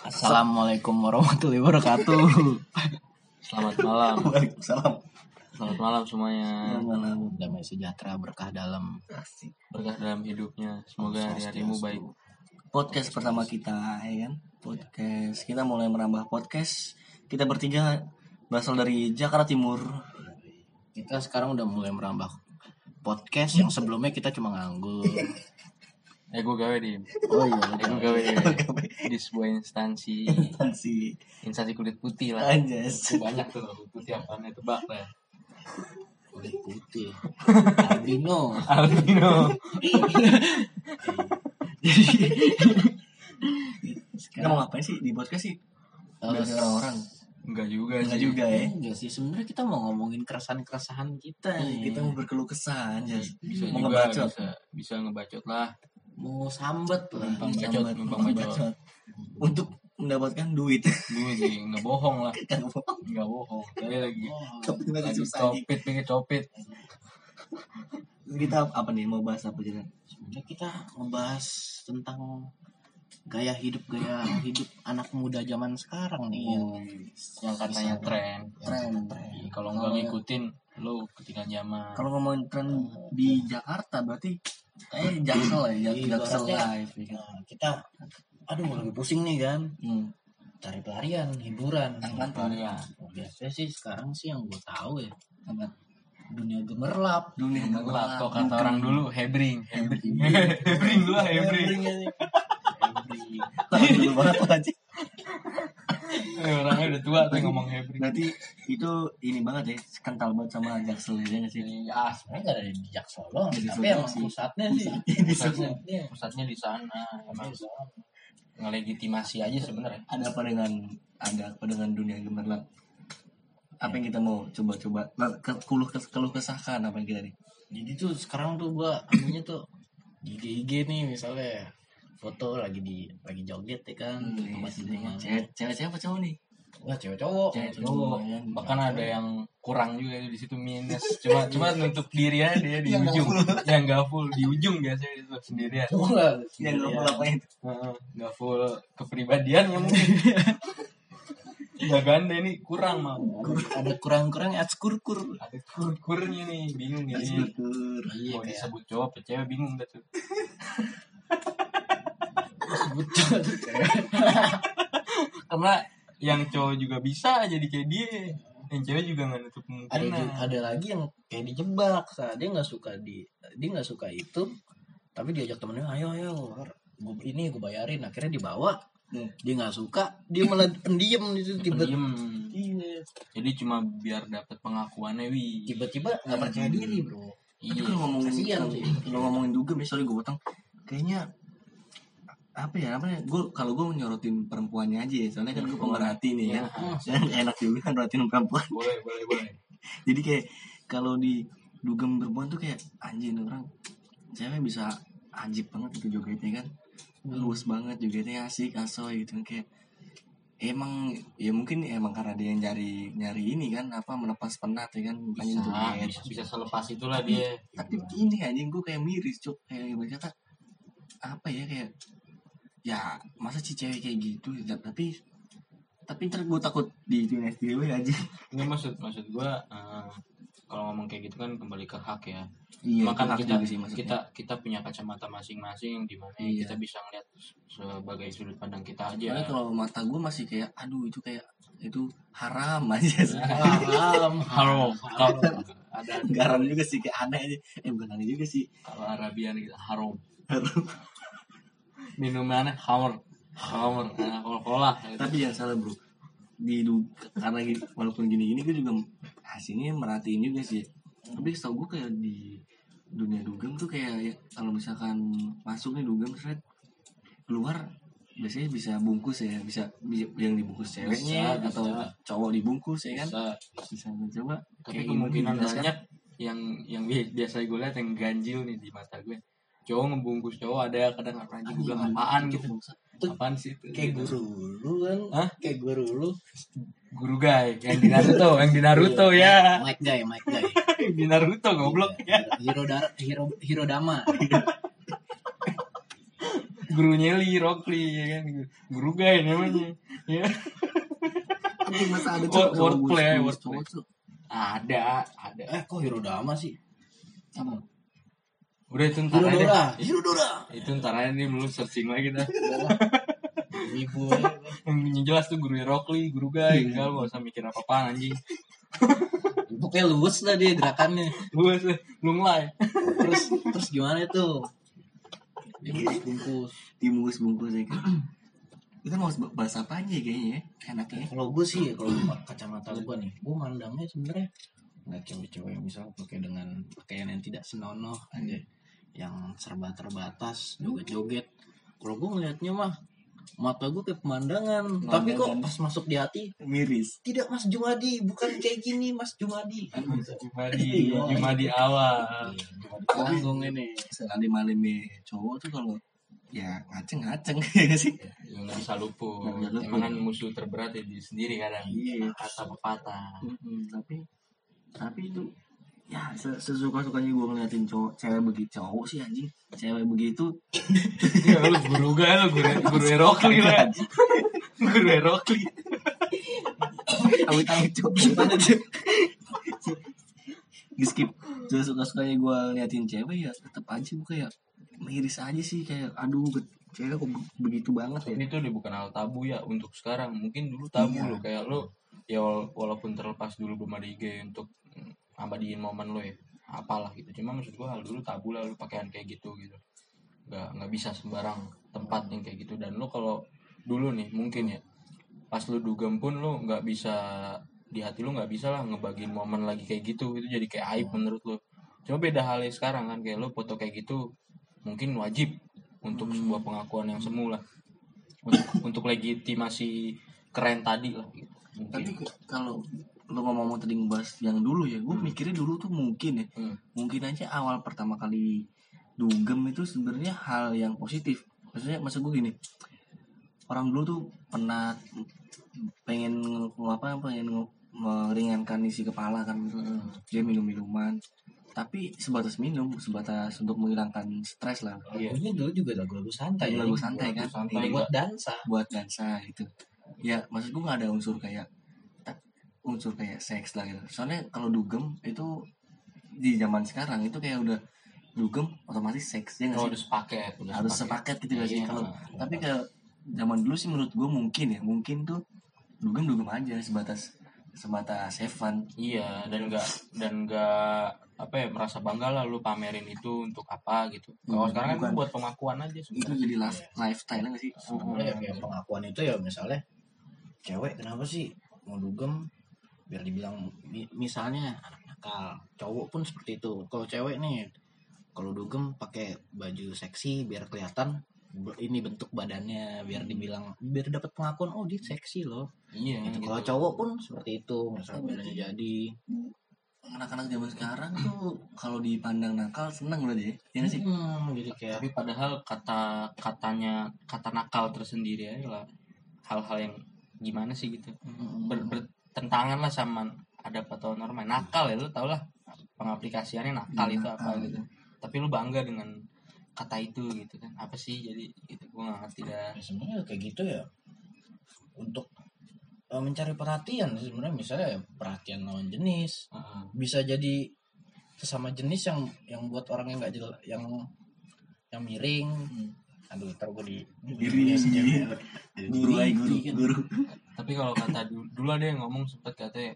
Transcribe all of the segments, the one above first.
Assalamualaikum warahmatullahi wabarakatuh. Selamat malam. Waalaikumsalam. Selamat malam semuanya. Malam. Damai sejahtera berkah dalam. Asik. Berkah dalam hidupnya. Semoga hari-harimu baik. Podcast pertama kita, ya kan? Podcast. Kita mulai merambah podcast. Kita bertiga berasal dari Jakarta Timur. Kita sekarang udah mulai merambah podcast yang sebelumnya kita cuma nganggur. Eh gue gawe di. Oh iya, gue gawe di. Di sebuah instansi. Si Instansi kulit putih lah. Anjas. Itu banyak tuh kulit putih apaan ya tebak lah. kulit putih. Albino. Albino. Kita mau ngapain sih di podcast sih? Biar Eh, orang-orang. Enggak juga Enggak sih. juga ya. Enggak sih sebenarnya kita mau ngomongin keresahan-keresahan kita. nih. Kita mau berkeluh kesah aja. Bisa Mau juga ngebacot. bisa bisa ngebacot lah. Mau sambat lah. Numpang bacot, numpang bacot. Untuk mendapatkan duit. Dulu sih nggak bohong lah. Bohong. Nggak bohong. Saya lagi Oh, Tapi lagi susah nih. copit, pengen copit. Kita apa nih? Mau bahas apa jadi? sebenarnya kita ngebahas tentang gaya hidup gaya hidup anak muda zaman sekarang nih yang Yang katanya tren. Tren. Iya, Kalau nggak ngikutin, lo ketinggalan zaman. Kalau ngomongin tren di Jakarta berarti kayak Jaksel ya, Iya, Jaksel live. ya kan? Nah, kita aduh lagi pusing nih kan Hmm. cari pelarian hiburan tuh? Pelarian. biasanya sih sekarang sih yang gue tahu ya Apa? dunia gemerlap Dunia Gelap, kok kata orang dulu hebring, hebring, hebring dulu hebring. Hebring. Dulu banget aja. Eh, Orangnya udah tua tuh ngomong hebring. Berarti itu ini banget ya, kental banget sama Jaksel ya nggak sih? ya sebenarnya gak ada di Jaksel Di tapi Solo emang sih. pusatnya sih Di pusatnya iya. Pusatnya di sana, emang ngelegitimasi aja sebenarnya. Ada apa dengan ada apa dengan dunia gemerlap? Apa yang kita mau coba-coba ke keluh keluh kesahkan apa yang kita nih? jadi tuh sekarang tuh gua anunya tuh di IG nih misalnya foto lagi di lagi joget ya kan di tempat Iya. Cewek cewek siapa cowok nih? Wah cewek cowok Cewek Cowok. cowok. Bahkan ada yang kurang juga di situ minus. Cuma cuma nutup diri aja dia di Yang ujung. full. Yang nggak full di ujung biasanya itu sendirian. Yang Iya. nggak apa itu? Nggak full kepribadiannya mungkin. Nggak ganda ini kurang mau. ada kurang-kurang ads kur-kur Ada kur-kurnya nih, bingung nih. Syukur. iya Mau disebut cowok apa cewek bingung dah tuh. Sebut cowok tuh kayak Karena yang cowok juga bisa jadi kayak dia. Yang cewek juga nggak nutup ada kemungkinan. ju- ada lagi yang kayak dijebak saat dia nggak suka di dia nggak suka itu tapi diajak temennya ayo ayo gue ini gue bayarin akhirnya dibawa Hmm. dia nggak suka dia malah pendiam itu tiba Diem. iya Jadi cuma biar dapat pengakuannya wi. tiba-tiba nggak percaya diri bro Tapi Iya. kalau ngomongin kalau, ngomongin dugem ya sorry gue potong kayaknya apa ya apa ya gue kalau gue nyorotin perempuannya aja ya soalnya kan gue pemerhati nih ya dan enak juga kan perhatiin perempuan. Boleh, boleh, boleh. jadi kayak kalau di dugem perempuan tuh kayak anjing orang cewek bisa ajib banget gitu jogetnya kan. Luas banget jogetnya asik asoy gitu kan kayak emang ya mungkin emang karena dia yang nyari nyari ini kan apa melepas penat ya kan Bisa, joget bisa, bisa selepas itulah dia. tapi ini anjing gue kayak miris cuk. Kayak baca kan apa ya kayak ya masa sih cewek kayak gitu Ya, tapi tapi ntar gue takut di SDW aja Ini maksud maksud gua eh, kalau ngomong kayak gitu kan kembali ke hak ya. iya hak kita sih maksudnya. kita kita punya kacamata masing-masing di mana Iya. kita bisa ngeliat sebagai sudut pandang kita aja. Soalnya kalau mata gue masih kayak aduh itu kayak itu haram aja haram Halo, kalau ada garam juga sih kayak aneh aja eh bukan aneh juga sih kalau Arabian gitu haram. Haram. Minumannya hammer, hammer, nah, cola tapi yang salah bro di karena gini, walaupun gini gini gue juga hasilnya merhatiin juga sih. Tapi setahu gue kayak di dunia dugem tuh kayak ya, kalau misalkan masuk nih dugem thread keluar biasanya bisa bungkus ya bisa, bisa yang dibungkus ceweknya Bisa, atau bisa. cowok dibungkus ya kan? Bisa, bisa coba tapi kemungkinan dijelaskan? banyak yang yang bi- biasa gue lihat yang ganjil nih di mata gue cowok ngebungkus cowok ada kadang anjing gue bilang apaan gitu. apaan sih itu? Kayak gitu. guru lu kan. Hah? kayak guru lu. Guru guy yang di Naruto yang di Naruto ya. Mike guy Mike guy. Di Naruto goblok ya. Hero dar hero hero dama guru nyeli Rockly ya kan? Guru gay namanya ya. Masa ada cowok wordplay, wordplay. ada ada. Eh kok Hirodama sih? Apa? Udah itu ntar aja Hirodora Hirodora itu ntar aja nih lu searching lagi dah. Ibu. Yang jelas tuh guru Rockly guru gay enggak lu gak usah mikir apa apaan anjing. Pokoknya luwes lah dia gerakannya. Gue sih lu ngelay terus terus gimana tuh bungkus bungkus Dibungkus bungkus ya kan. Kita mau bahas apa aja kayaknya ya? Enaknya. kalau gue sih kalau kacamata gue nih gue mandangnya sebenarnya nggak cewek-cewek yang bisa pakai dengan pakaian yang tidak senonoh aja yang serba terbatas joget-joget. Kalau gue ngelihatnya mah mata gue kayak pemandangan. Tapi kok pas masuk di hati Miris. tidak Mas Jumadi bukan kayak gini Mas Jumadi. Cuma di cuma di awal. Tanggung ini. Selalim malime cowok tuh kalau ya ngaceng ngaceng ya sih. yang nggak bisa luput. Emang kan musuh terberat ya diri sendiri kadang. Iya. kata pepatah. Mm-mm, tapi tapi itu ya sesuka sukanya gue ngeliatin cowok cewek begitu cowok sih anjing. Cewek begitu. Ya lu guru gay lu guru guru Rockly lah. guru Rockly amit amit cowok gimana tuh. Di skip. Sesuka sukanya gue ngeliatin cewek ya tetap aja gue kayak miris aja sih kayak aduh cewek kok be- begitu banget ya. Itu udah bukan hal tabu ya untuk sekarang. Mungkin dulu tabu Iya. lo kayak lo ya wala- walaupun terlepas dulu belum ada IG untuk abadiin momen lo ya. Apalah gitu. Cuma maksud gua hal dulu tabu lah lo pakaian kayak gitu gitu. Nggak nggak bisa sembarang tempat yang kayak gitu. Dan lo kalau dulu nih mungkin ya pas lo dugem pun lo nggak bisa di hati lo nggak bisa lah ngebagiin momen lagi kayak gitu. Itu jadi kayak aib menurut lo cuma beda halnya sekarang kan kayak lo foto kayak gitu mungkin wajib untuk sebuah pengakuan yang semu lah. Untuk untuk legitimasi keren tadi lah gitu. tapi mungkin ke- kalau lu ngomong-ngomong tadi ngebahas yang dulu ya gue mikirnya dulu tuh mungkin ya. Hmm. mungkin aja awal pertama kali dugem itu sebenarnya hal yang positif. Maksudnya maksud gue gini orang dulu tuh pernah pengen apa pengen nge- meringankan isi kepala kan. Dia minum minuman tapi sebatas minum sebatas untuk menghilangkan stres lah. Iya. ini dulu juga lagu-lagu santai Lagu-lagu ya. santai kan? santai buat dansa. Buat dansa gitu. Ya maksud gue nggak ada unsur kayak unsur kayak seks lah gitu. Soalnya kalau dugem itu di zaman sekarang itu kayak udah dugem otomatis seks ya nggak Oh, sih? udah sepaket harus sepaket. gitu gak sih? Iya. kalau tapi ke zaman dulu sih menurut gue mungkin ya mungkin tuh dugem dugem aja sebatas sebatas have fun. Iya dan enggak dan enggak apa ya merasa bangga lah lu pamerin itu untuk apa gitu. Kalau Hmm, sekarang kan buat pengakuan aja itu sebenarnya jadi life, lifestyle gak sih? Sebenarnya ya, kayak pengakuan itu ya misalnya cewek kenapa sih mau dugem biar dibilang mi- misalnya anak nakal cowok pun seperti itu. Kalau cewek nih kalau dugem pakai baju seksi biar kelihatan ini bentuk badannya biar dibilang biar dapat pengakuan oh dia seksi loh. Iya gitu. gitu. kalau cowok pun seperti itu misalnya badannya jadi. Anak-anak zaman sekarang tuh kalau dipandang nakal seneng berarti ya. Ya nggak sih? Hmm, jadi kayak tapi padahal kata katanya kata nakal tersendiri adalah hal-hal yang gimana sih gitu? Ber, bertentangan lah sama ada atau norma. Nakal ya lu tau lah pengaplikasiannya nakal Iya, itu apa nakal. gitu. Tapi lu bangga dengan kata itu gitu kan. Apa sih? Jadi gitu gua gak ngerti dah. Ya sebenarnya kayak gitu ya. Untuk eh, mencari perhatian sebenarnya. Misalnya ya perhatian lawan jenis. Heeh. bisa jadi sesama jenis yang yang buat orang yang nggak jelas yang yang miring aduh ntar gue di Miring. guru ay guru kan. guru. Tapi kalau kata dulu, dulu ada yang ngomong sempet katanya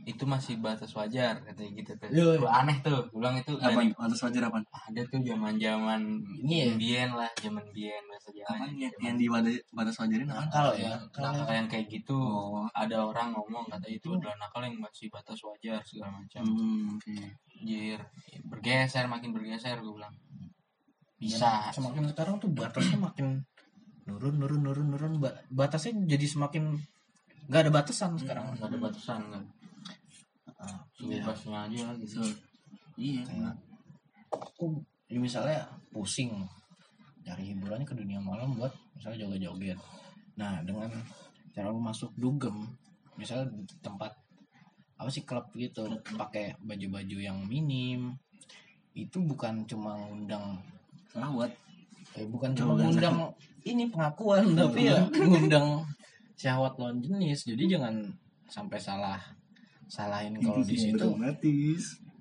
itu masih batas wajar katanya gitu tuh Iya, iya. Gua aneh tuh bilang itu apa dari atas wajar apa? Ada tuh zaman zaman Ini ya? Indien lah zaman Indien bahasa apa Jawa yang, yang di wadah- batas wajarin apa? Nakal ya nakal. nakal yang kayak gitu. Oh. Ada orang ngomong kata itu adalah nakal yang masih batas wajar segala macam. Hmm, oke. Anjir, bergeser makin bergeser gue bilang bisa. Ya, semakin sekarang tuh batasnya makin nurun nurun nurun nurun. Ba- batasnya jadi semakin nggak ada batasan sekarang. nggak ada batasan kan? Ah, sebebasnya aja gitu. Iya. Kayak aku ya misalnya pusing cari hiburannya ke dunia malam buat misalnya joget-joget. Nah dengan cara lu masuk dugem misalnya di tempat apa sih klub gitu pakai baju-baju yang minim itu bukan cuma ngundang lawat kayak bukan cuma ngundang ini pengakuan tapi ya. Ngundang syahwat lawan jenis. Jadi jangan sampai salah salahin kalau di situ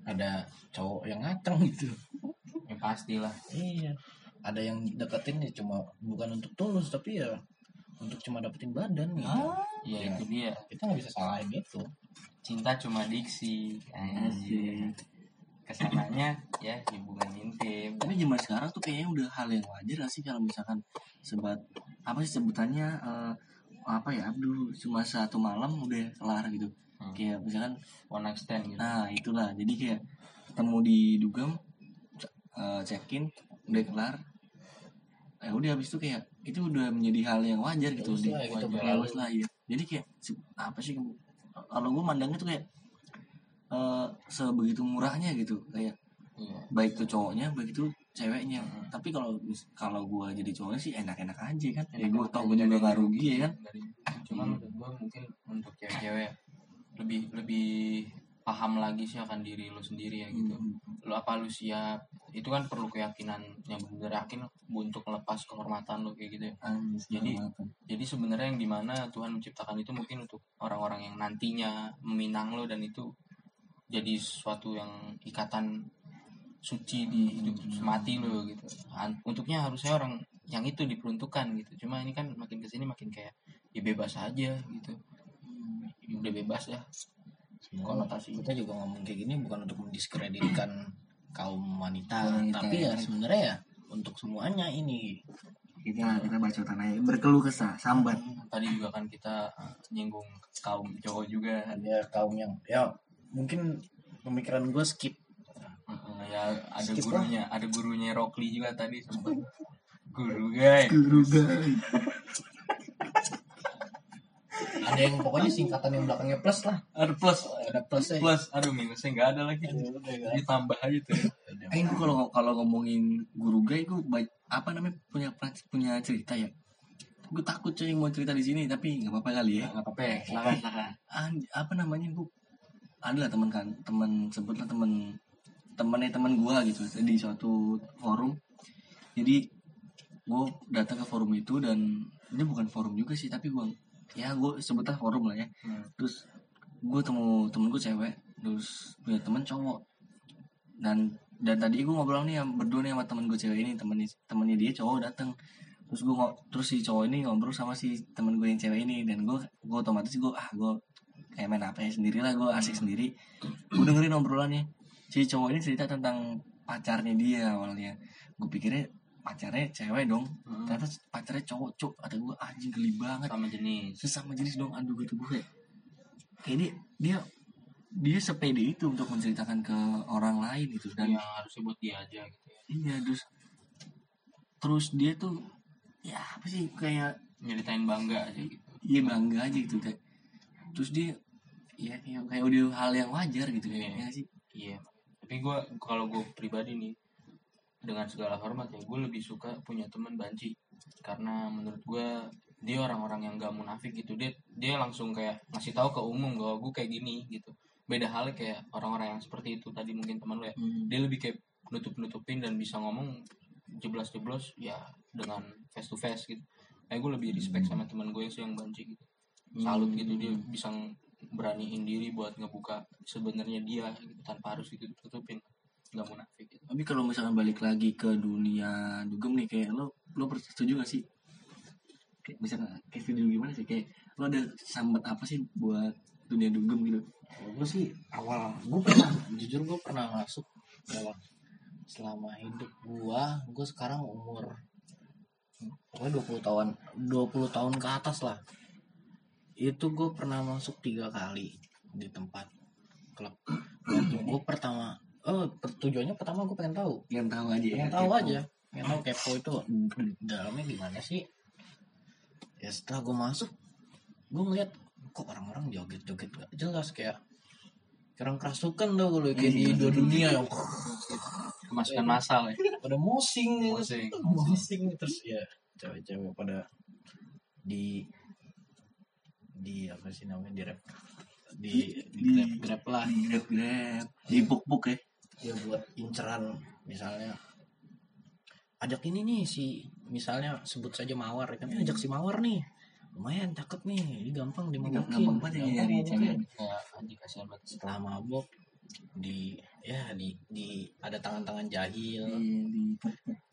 ada cowok yang ngaceng gitu. Ya pastilah. Iya. Ada yang deketin ya cuma bukan untuk tulus tapi ya untuk cuma dapetin badan gitu. Ya Ya. itu dia. kita nggak bisa salahin itu. Cinta cuma diksi. Anjir ke sananya ya hubungan intim. Tapi zaman sekarang tuh kayaknya udah hal yang wajar gak sih kalau misalkan sebat apa sih sebutannya eh, apa ya Abdul cuma satu malam udah kelar gitu. Hmm. kayak misalkan one night stand gitu. Nah itulah. Jadi kayak ketemu di dugem eh, check in udah kelar. Eh udah habis itu kayak itu udah menjadi hal yang wajar gitu. Lulus di lah, gitu, wajar. lah ya jadi kayak apa sih kalau gue mandangnya tuh kayak eh sebegitu murahnya gitu. Kayak iya. baik tuh cowoknya baik itu ceweknya. Hmm. tapi kalau kalau gue jadi cowoknya sih enak-enak aja kan. Ya gue Enak-enak tau aja gue juga gak rugi ya kan. Dari cuman menurut gue mungkin untuk cewek-cewek lebih lebih paham lagi sih akan diri lo sendiri ya gitu. Hmm. lo apa lu siap? Itu kan perlu keyakinan yang bener yakin untuk melepas kehormatan lo kayak gitu ya. Anjir, Jadi- jadi sebenarnya yang di mana Tuhan menciptakan itu mungkin untuk orang-orang yang nantinya meminang lo dan itu jadi suatu yang ikatan suci di hidup semati lo gitu. Untuknya harusnya orang yang itu diperuntukkan gitu. Cuma ini kan makin ke sini makin kayak ya bebas aja gitu. Ya udah bebas ya konotasi. kita juga ngomong kayak gini bukan untuk mendiskreditkan kaum wanita, Wanita. tapi ya sebenarnya ya untuk semuanya ini. Kita kita baca tanahnya berkeluh kesah sambat. Tadi juga kan kita eh, nyinggung kaum cowok juga. Ada kaum yang ya mungkin pemikiran gue skip. Heeh, ya ada Skip gurunya ada gurunya Rockly juga tadi sempat. Guru guys. Guru guys. Ada yang pokoknya singkatan yang belakangnya plus lah. Ada plus. Ada plusnya plus. Aduh minusnya nggak ada lagi. Ditambah aja tuh ya. Eh, gue kalau kalau ngomongin guru gay, gue baik apa namanya punya punya cerita ya. Gue takut cuy mau cerita di sini, tapi nggak apa-apa kali ya. nggak apa-apa ya. Apa namanya gue ada lah teman kan teman sebutlah teman temennya teman gue gitu di suatu forum. Jadi gue datang ke forum itu dan ini bukan forum juga sih tapi gue ya gue sebutlah forum lah ya. Hmm. terus gue temu temen gue cewek terus punya temen cowok. Dan dan tadi gue ngobrol nih yang berdua nih sama temen gue cewek ini temennya temennya dia cowok datang terus gue terus si cowok ini ngobrol sama si temen gue yang cewek ini dan gue gue otomatis gue ah gue kayak main apa ya sendiri lah gue asik sendiri. Gue dengerin obrolannya. Si cowok ini cerita tentang pacarnya dia awalnya. Gue pikirnya pacarnya cewek dong. Hmm. ternyata pacarnya cowok cuk. Ada gue anjing geli banget. Sama jenis. Sesama jenis dong. Aduh gitu gue kayak dia dia dia sepede itu untuk menceritakan ke orang lain gitu dan yang harusnya buat dia aja gitu ya. Iya terus terus dia tuh ya apa sih kayak nyeritain bangga aja gitu. Iya bangga aja gitu kayak. Terus dia ya kayak kayak udah hal yang wajar gitu Iya. kayaknya sih? Iya. Tapi gue kalau gue pribadi nih dengan segala hormat ya gue lebih suka punya teman banci. Karena menurut gue dia orang-orang yang gak munafik gitu. Dia dia langsung kayak ngasih tahu ke umum bahwa gue kayak gini gitu. Beda halnya kayak orang-orang yang seperti itu tadi mungkin teman lu ya. Dia lebih kayak nutup nutupin dan bisa ngomong jeblos jeblos ya dengan face to face gitu. Kayak gue lebih respect sama teman gue sih yang banci gitu. Salut gitu dia bisa beraniin diri buat ngebuka sebenarnya dia gitu tanpa harus ditutup tutupin nggak munafik gitu. tapi kalau misalkan balik lagi ke dunia dugem nih kayak lo lo setuju gak sih? Kayak misalkan kayak setuju gimana sih? Kayak lo ada sambat apa sih buat dunia dugem gitu? Gue sih awal gue pernah jujur gue pernah masuk dalam selama hidup gua gue sekarang umur pokoknya 20 tahun 20 tahun ke atas lah itu gue pernah masuk tiga kali di tempat klub gue pertama oh tujuannya pertama gue pengen tahu yang tahu aja ya pengen tahu kepo. aja pengen tahu kepo itu dalamnya gimana sih ya setelah gue masuk gue ngeliat kok orang-orang joget-joget gak jelas kayak orang kerasukan tuh kalau kayak di dua dunia yang kemasukan masal ya pada mosing gitu. Mosing. mosing terus ya cewek-cewek pada di di apa sih namanya di rap di di Di- grab grab lah. di grab grab. Di buk buk ya. Ya buat inceran misalnya. Ajak ini nih si misalnya sebut saja mawar kan? Ajak si mawar nih. Lumayan cakep nih. Ini gampang dimabokin gampang banget ya nyari cewek. setelah mabok di ya di di ada tangan-tangan jahil. Iya, di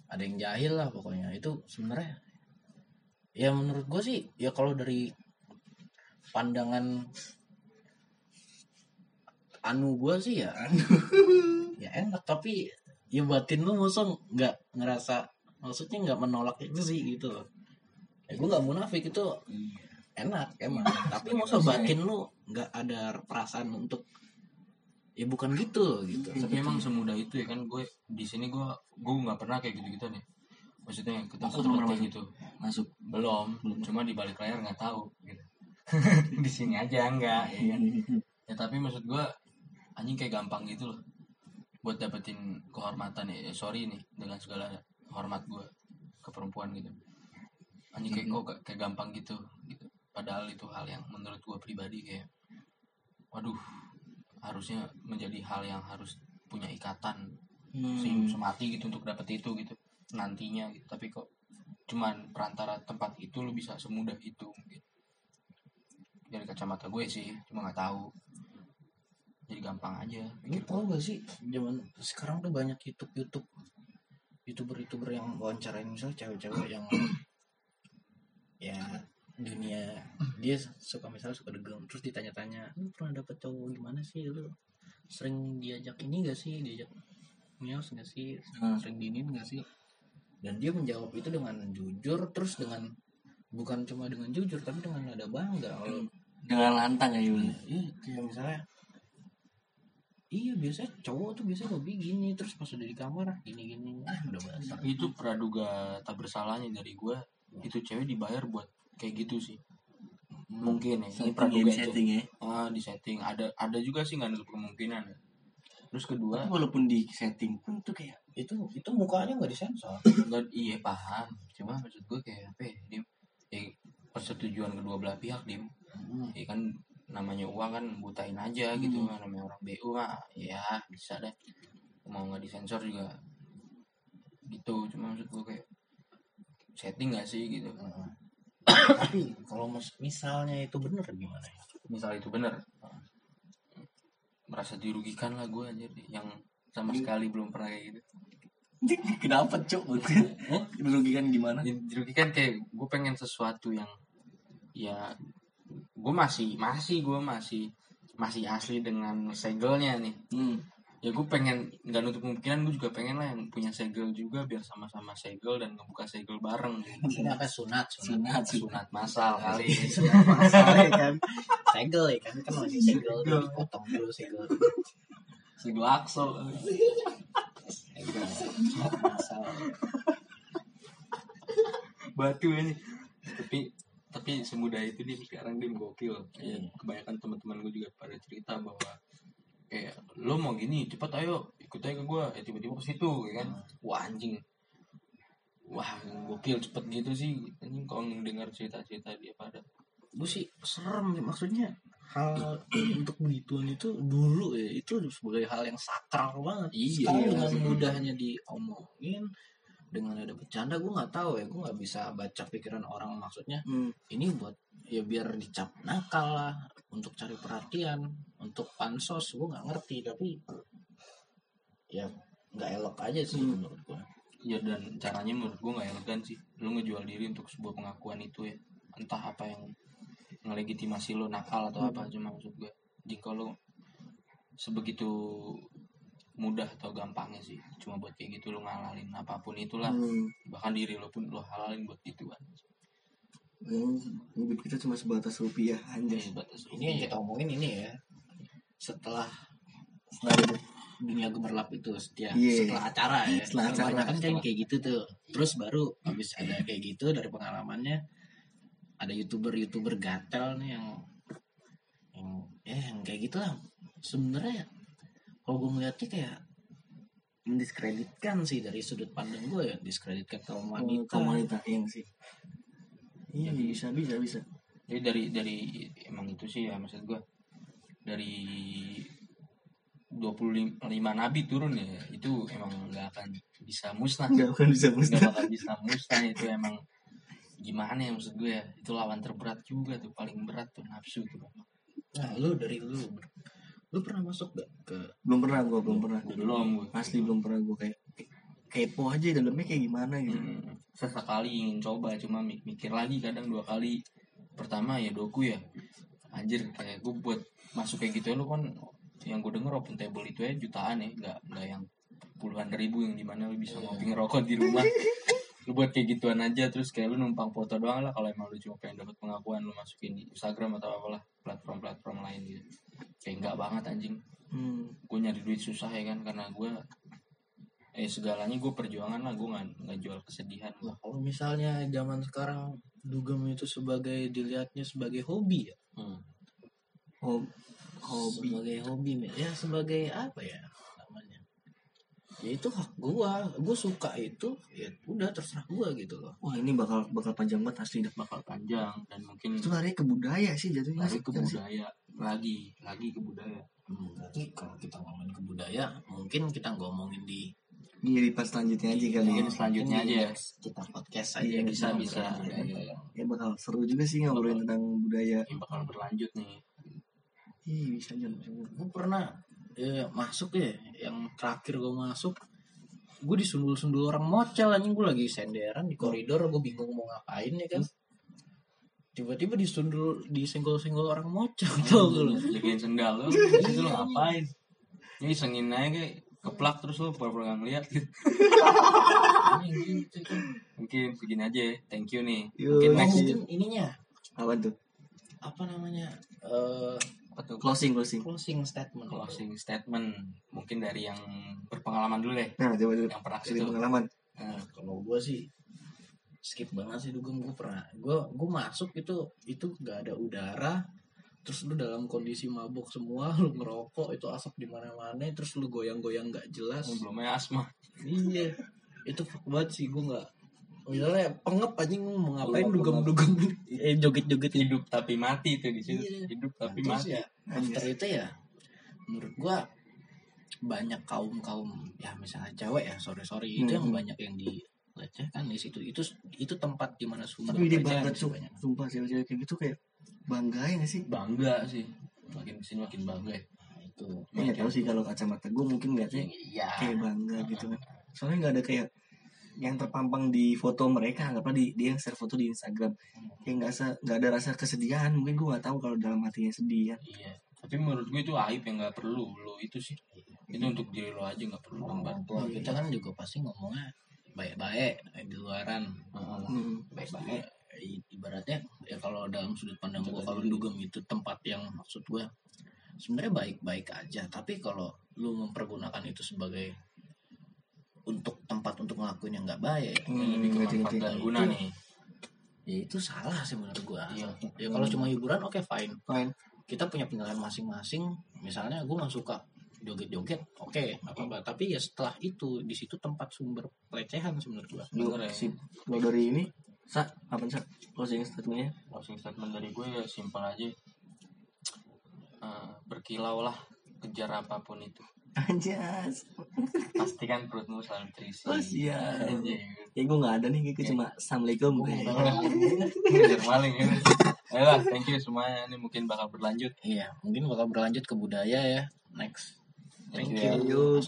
ada yang jahil lah pokoknya. Itu sebenarnya ya menurut gue sih ya kalau dari pandangan anu gue sih ya. Ya enak tapi ya batin lu masa nggak ngerasa maksudnya nggak menolak itu sih gitu loh. Ya gue nggak munafik itu enak emang. Tapi masa batin lu nggak ada perasaan untuk ya bukan gitu gitu. Tapi emang semudah itu ya kan gue di sini gue gue nggak pernah kayak gitu gitu nih. Maksudnya ketemu belum tempat kayak gitu. masuk. Belum. cuma di balik layar nggak tahu di sini aja enggak. Ya kan ya tapi maksud gue anjing kayak gampang gitu loh. Buat dapetin kehormatan ya, ya sorry nih dengan segala hormat gue ke perempuan gitu. Anjing kayak kok kayak- gampang gitu gitu. Padahal itu hal yang menurut gue pribadi kayak waduh harusnya menjadi hal yang harus punya ikatan Hmm. semati gitu untuk dapet itu gitu nantinya gitu. Tapi kok cuman perantara tempat itu lu bisa semudah itu gitu. Dari kacamata gue sih cuma nggak tahu. Jadi gampang aja. Lu tau gak sih zaman sekarang tuh banyak YouTube YouTube youtuber youtuber yang wawancarain misalnya cewek-cewek yang ya dunia dia suka misalnya suka degem terus ditanya-tanya lu pernah dapet cowok gimana sih? Lu sering diajak ini gak sih? Diajak mios gak sih? Hmm. sering dinin gak sih? Dan dia menjawab itu dengan jujur terus dengan bukan cuma dengan jujur tapi dengan nada bangga. Kalau dengan lantang ya Yul? Iya, kayak misalnya Iya biasanya cowok tuh biasanya hobi gini terus pas udah di kamar gini gini ah udah bahasa. itu praduga tak bersalahnya dari gue itu cewek dibayar buat kayak gitu sih. Mungkin ya ini setting ya, praduga di itu setting ya? Ah di setting. Ada ada juga sih nggak nutup kemungkinan. Ya. terus kedua Tapi walaupun di setting pun tuh kayak Itu itu mukanya nggak disensor. nggak iya paham. Cuma maksud gue kayak apa ya, dim? Ya, persetujuan kedua belah pihak dim Hmm. ya kan namanya uang kan butain aja gitu namanya orang BU mah ya bisa deh. Mau nggak disensor juga gitu cuma maksud gue kayak setting gak sih gitu. Tapi kalau mis- misalnya itu bener gimana ya? misal itu bener. Merasa dirugikan lah gue anjir. Yang sama sekali belum pernah kayak gitu. Kenapa cok dirugikan gimana? Dirugikan kayak gue pengen sesuatu yang ya gue masih masih gue masih masih asli dengan segelnya nih hmm. ya gue pengen nggak nutup kemungkinan gue juga pengen lah yang punya segel juga biar sama-sama segel dan ngebuka segel bareng gitu. Ini apa sunat sunat sunat. sunat sunat masal kali Sunat masal ya kan. Segel ya kan kan masih segel tuh dipotong dulu segel. segel aksel Segel sunat masal. batu ini tapi tapi semudah itu dia sekarang dia gokil. Iya. kebanyakan teman-teman gue juga pada cerita bahwa kayak lo mau gini cepat ayo ikut aja ke gue ya tiba-tiba ke situ ya kan? Wah anjing. Wah gokil cepet gitu sih. Anjing kalau dengar cerita-cerita dia pada. Gue sih serem ya, maksudnya hal untuk begituan itu dulu ya itu sebagai hal yang sakral banget. Iya, sekarang iya, dengan mudahnya diomongin dengan ada bercanda gue nggak tahu ya. Gue nggak bisa baca pikiran orang maksudnya hmm. ini buat ya biar dicap nakal lah untuk cari perhatian untuk pansos gue nggak ngerti. Tapi ya nggak elok aja sih Hmm. menurut gue ya dan caranya menurut gue nggak elegan sih. Lo ngejual diri untuk sebuah pengakuan itu ya. Entah apa yang ngelegitimasi lo nakal atau apa cuma maksud gue jika lo sebegitu mudah atau gampangnya sih. Cuma buat kayak gitu lo ngalalin apa pun itulah. Hmm. bahkan diri lo pun lo halalin buat gituan. Hmm, hidup kita cuma sebatas rupiah anjay. Jadi batas ini yang kita omongin ini ya. Setelah dunia gemerlap itu setia Iya. setelah acara ya. Setelah acara. Kebanyakan kan kayak gitu tuh. Terus baru habis ada kayak gitu dari pengalamannya ada youtuber youtuber gatel nih yang yang ya yang kayak gitulah. Sebenarnya kalau gue ngeliatnya kayak mendiskreditkan sih dari sudut pandang gue ya diskreditkan kaum wanita. Kaum wanita yang sih. Iya bisa bisa bisa. jadi dari dari emang itu sih ya maksud gue dari 25 nabi turun ya itu emang nggak akan bisa musnah. Nggak akan bisa nggak musnah bakal bisa musnah itu emang gimana ya maksud gue ya. Itu lawan terberat juga tuh paling berat tuh nafsu tuh. Nah lu dari lu lu pernah masuk gak ke belum pernah gue belum pernah. Belum gue asli belum pernah gue kayak kepo aja dalamnya kayak gimana gitu. Hmm, sesekali ingin coba cuma mik- mikir lagi kadang dua kali. Pertama ya doku ya. Anjir kayak gue buat masuk kayak gitu ya lu kan yang gue denger open table itu ya jutaan ya nggak nggak yang puluhan ribu yang di mana lu bisa ngopi ngerokok di rumah. Lu buat kayak gituan aja terus kayak lu numpang foto doang lah kalau emang lu cuma pengen dapat pengakuan lu masukin di Instagram atau apalah platform-platform lain gitu kayak nggak banget anjing. Hmm. gue nyari duit susah ya kan karena gue eh segalanya gue perjuangan lah gue nggak nggak jual kesedihan Nah, kalau misalnya zaman sekarang dugem itu sebagai dilihatnya sebagai hobi ya? Hmm. Hob- hobi. sebagai hobi ya sebagai apa ya namanya? Ya itu hak gua. Gua suka itu ya udah terserah gua gitu loh. Wah ini bakal bakal panjang banget asli dah bakal panjang. Dan mungkin itu lari ke budaya sih jatuhnya lagi sih ke Kan sih? Lagi lagi ke budaya Hmm, berarti kalau kita ngomongin ke budaya mungkin kita ngomongin di Iya di pas selanjutnya aja kali ya. Mungkin selanjutnya aja ya. kita podcast Iya, aja bisa, kita bisa. ngomongin budaya yang Ya bakal seru juga sih ngobrolin tentang budaya. yang bakal berlanjut nih Ih bisa aja. bisa aja. gue pernah ya, masuk ya yang terakhir gue masuk gue disundul-sundul orang mocel anjing gue lagi senderan di koridor gue bingung mau ngapain ya kan tiba-tiba disundul disenggol-senggol orang mocel tau gak lu? jagain sendal lu itu lu ngapain? Ini sengin aja kayak keplak terus lu pura-pura nggak ngeliat gitu. Kan. mungkin begini aja ya. thank you nih. Mungkin Oh, next mungkin ininya. Apa tuh? apa namanya eh apa tuh? Closing closing. closing statement. Closing statement. Mungkin dari yang berpengalaman dulu deh. Nah coba dulu. Yang pernah dari pengalaman. Nah, kalau gue sih skip banget sih dugem. Gue pernah gue gue masuk itu itu nggak ada udara terus lu dalam kondisi mabuk semua lu ngerokok itu asap di mana-mana terus lu goyang-goyang nggak jelas. Oh, belum ya asma. Iya itu fuck banget sih gue nggak misalnya pengep anjing mau ngapain dugem-dugem eh joget-joget hidup tapi mati tuh di situ Iya. hidup tapi Terus mati. ya after itu ya menurut gua banyak kaum kaum ya misalnya cewek ya sorry sorry itu yang Hmm. banyak yang dilecehkan di situ. Itu itu tempat di mana sumber Tapi di pelecehan banget sih tuh. banyak. Sumpah cewek-cewek kayak gitu kayak bangga ya gak sih? bangga sih. Makin ke sini makin bangga ya. Nah, itu Gue gak tau sih kalau kacamata gue mungkin ngeliatnya iya. Kayak bangga gitu kan. Soalnya gak ada kayak yang terpampang di foto mereka anggaplah di dia yang share foto di Instagram. Kayak nggak nggak ada rasa kesedihan mungkin gue nggak tahu kalau dalam hatinya sedih kan iya. Tapi menurut gue itu aib yang nggak perlu lo itu sih. Itu untuk diri lo aja nggak perlu orang tempat tua kita kan juga pasti ngomongnya baik-baik di luaran. Hmm. baik-baik. Ibaratnya ya kalau dalam sudut pandang gua kalau dugem itu tempat yang maksud gua sebenarnya baik-baik aja. Tapi kalau lu mempergunakan itu sebagai untuk tempat untuk ngelakuin yang nggak baik Ini lebih ke manfaat dan guna Itu- nih ya itu salah sih menurut gua. Iya. ya kalau cuma hiburan oke fine. Fine. kita punya penilaian masing-masing. Misalnya gua nggak suka joget-joget oke nggak apa-apa. Tapi ya setelah itu di situ tempat sumber pelecehan menurut gua. Ya. sip. Kalau dari ini sa apa sa? Closing statementnya? Closing statement dari gue ya simpel aja. Eh, berkilau lah kejar apa pun itu. Anjas. Pastikan perutmu selalu terisi. Oh, siap. Anjing. ya gue nggak ada nih kayak cuma assalamualaikum. Kejar maling ya. Ayolah, thank you semuanya. Ini mungkin bakal berlanjut. Iya mungkin bakal berlanjut ke budaya ya. Next Thank thank you. you